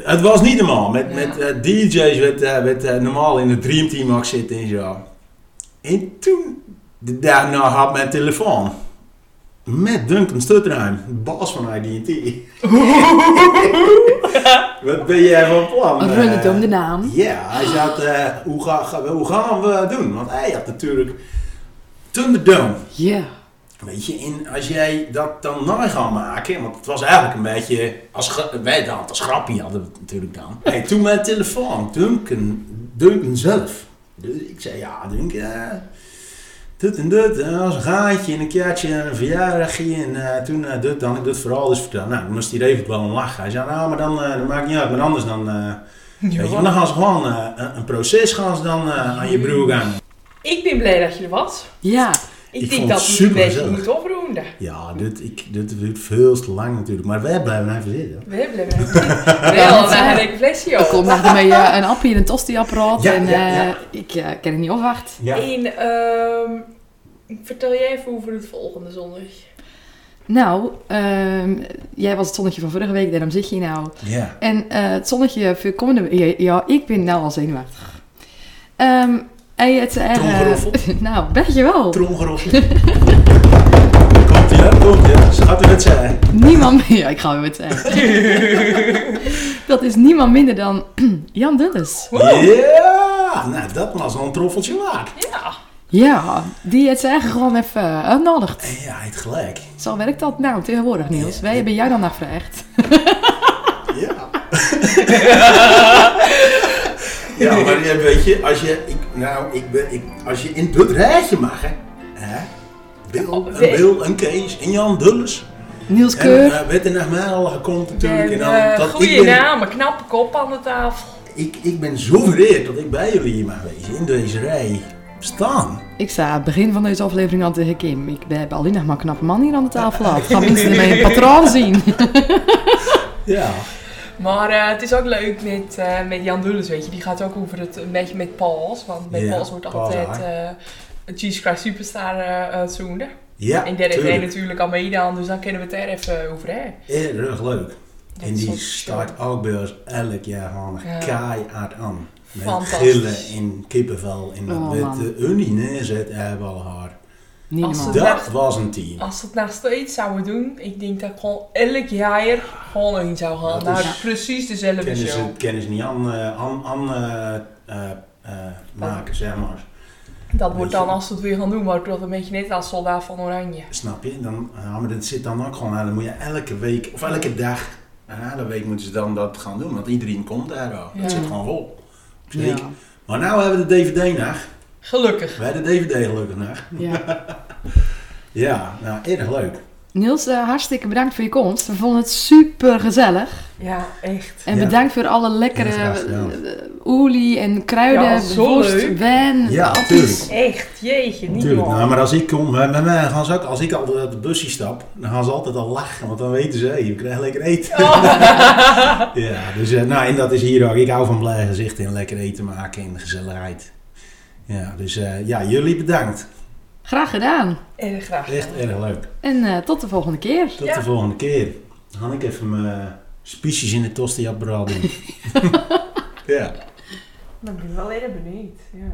Het was niet normaal. Met, met eh, DJ's werd, werd eh, normaal in het Dreamteam ook zitten en zo. En toen, de- daarna had mijn telefoon. Met Duncan Stutterheim, de baas van IDT. <laughs> Wat ben jij van plan? Een eh? Runderdome de naam. Ja, hij zat, eh, hoe, ga, ga- hoe gaan we het doen? Want hij had natuurlijk Thunderdome. Ja. Weet je, en als jij dat dan na gaat maken, want het was eigenlijk een beetje, als, wij dan het als grapje hadden we het natuurlijk dan. Hey, toen mijn telefoon, Duncan, Duncan zelf. Dus ik zei, ja Duncan, eh, dit en dit, eh, als een gaatje en een keertje en een verjaardagje en eh, toen eh, dit dan, ik dit vooral dus vertellen. Nou, dan moest hij even wel een lachen. Hij zei, nou maar dan, eh, dat maakt niet uit, maar anders dan, eh, weet je, want dan gaan ze gewoon eh, een, een proces gaan ze dan eh, aan je broer gaan. Ik ben blij dat je er was. Ja. Ik, Ik denk vond dat het we een super beetje moeten opronden. Ja, dit, ik, dit duurt veel te lang natuurlijk, maar wij blijven even zitten. We hebben er wel een lekker flesje Ik kom op. nog ermee eh, een appie en een tosti-apparaat. Ja, en ja, ja. eh, ik eh, kan het niet afwachten. Ja. En ehm, vertel jij even over het volgende zondag. Nou, ehm, jij was het zonnetje van vorige week, daarom zit je nou. Ja. En eh, het zonnetje voor komende week, ja, ik ben nou al zenuwachtig. Ehm en het, eh, Tromgeroffel? <laughs> nou, weet je wel. Tromgeroffel. <laughs> Komt ie, hè? komt je. Ze gaat er het zijn. Niemand meer. <laughs> Ja, ik ga weer wat zeggen. dat is niemand minder dan <clears throat> Jan Dulles. Ja, nou dat was al een troffeltje waard. Ja. Ja, die het zeggen gewoon even uitnodigt. En ja, hij heeft gelijk. Zo werkt dat nou tegenwoordig, Niels. Wij hebben jou dan naar gevraagd. Ja. ja, maar ja, weet je, als je, ik, nou, ik ben, ik, als je in het rijtje mag, hè. hè Bill, Oh, en nee. Bill en Kees en Jan Dulles. Niels En Keur. uh, werd er naar mij al gekomen natuurlijk. En dan, En, dat, uh, goeie ik, ben, naam, een knappe kop aan de tafel. ik, ik ben zo vereerd dat ik bij jullie hier mag wezen, in deze rij staan. Ik sta aan het begin van deze aflevering al tegen Kim. Ik, hebben alleen nog maar een knappe man hier aan de tafel gehad. Gaan <laughs> mensen ermee een patroon zien? Ja. <laughs> Maar eh, het is ook leuk met, eh, met Jan Dulles, weet je. Die gaat ook over het een beetje met Pauls. Want met Ja, Pauls wordt Pauls, altijd eh een Jesus Christ Superstar uh, uitzoenden. Ja, en daar heeft natuurlijk al meedaan, dus dan kunnen we het er even over hebben. Erg leuk. Dat En die ook staat ook bij ons elk jaar gewoon Ja. keihard aan. Met Fantastisch. gillen in kippenvel. En dat Oh, de Unie neerzet hebben al haar. Niet Als Dat was een team. Als ze het nog steeds zouden doen, ik denk dat ik gewoon elk jaar gewoon een zou gaan. Dat Nou, is- precies dezelfde Kennen show. ze niet aan, eh, aan, aan eh, eh, maken, zeg maar. Dat wordt je. dan, als ze het weer gaan doen, wordt dat een beetje net als Soldaat van Oranje. Snap je? Dan, ja, maar dat zit dan ook gewoon, dan moet je elke week, of elke dag, elke week moeten ze dan dat gaan doen. Want iedereen komt daar al. Ja. Dat zit gewoon vol. Zeker. Ja. Maar nou hebben we de DVD nog. Gelukkig. Hebben de DVD gelukkig nog. Ja. <laughs> Ja, nou, erg leuk. Niels, eh, hartstikke bedankt voor je komst. We vonden het super gezellig. Ja, echt. En Ja. bedankt voor alle lekkere eh, olie en kruiden, Ja, zo worst, wijn. Ja. Echt, jeetje, niet Tuurlijk, normaal. nou, maar als ik kom, met mij gaan ze ook, als ik altijd op de busje stap, dan gaan ze altijd al lachen, want dan weten ze, je krijgt lekker eten. Oh. <laughs> ja, dus eh, nou, en dat is hier ook. Ik hou van blij gezichten en lekker eten maken en gezelligheid. Ja, dus eh, ja, jullie bedankt. Graag gedaan. Erg graag. Echt erg leuk. En eh, tot de volgende keer. Tot Ja. de volgende keer. Dan ga ik even mijn spiesjes in de tosti apparaat doen. <laughs> ja. Dan ben ik wel erg benieuwd. Ja.